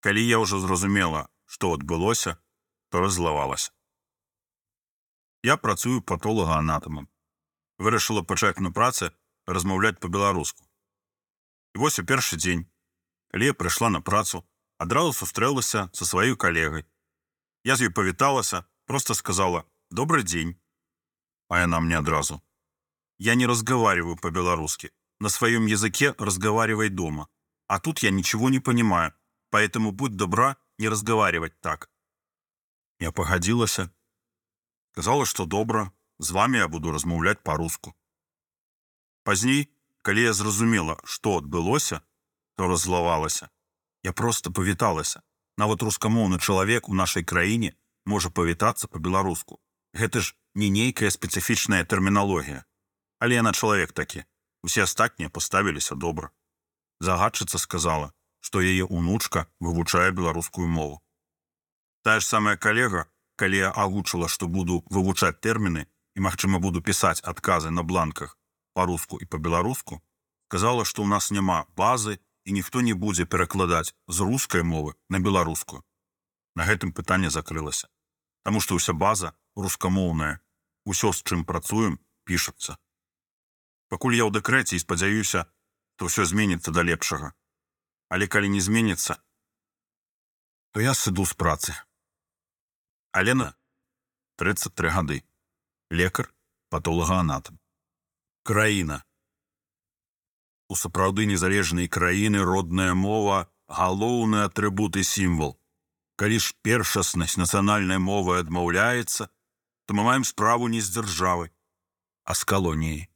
Калі я ўжо зразумела, што адбылося, то раззлавалася. Я працую патолага-анатамам. Вырашыла пачаць на працы размаўляць па-беларуску. І вось у першы дзень, калі я прыйшла на працу, адразу сустрэлася са сваёй калегай. Я з ёй павіталася, просто сказала: добрый дзень. А яна мне адразу. Я не разговариваю по-белорусски. На своем языке разговаривай дома. А тут я ничего не понимаю, поэтому будь добра не разговаривать так. Я погодилася. Сказала, что добра, з вами я буду размаўляць по-руску. Пазней, калі я зразумела, што адбылося, то раззлавалася. Я просто павіталася. Нават рускамоўны чалавек у нашай краіне можа павітацца па-беларуску. Гэта ж не нейкая спецыфічная тэрміналогія. Але яна чалавек такі. Усе астатнія паставіліся добра. Загадчыца сказала, што яе унучка вывучае беларускую мову. Тая ж самая калега, калі я агучыла, што буду вывучаць тэрміны і, магчыма, буду пісаць адказы на бланках па-руску і па-беларуску, сказала, што ў нас няма базы і ніхто не будзе перакладаць з рускай мовы на беларускую. На гэтым пытанне закрылася. Таму што ўся база рускамоўная, усё, з чым працуем, пішацца. Пакуль я ў дэкрэце і спадзяюся, то ўсё зменіцца да лепшага. Але калі не зменіцца, то я сыду з працы. Алена 33 гады. Лекар, патолага-анатам. Краіна. У сапраўды незалежнай краіны родная мова галоўны атрыбут і сімвал. Калі ж першаснасць нацыянальнай мовы адмаўляецца, то мы маем справу не з дзяржавай, а з калоніяй.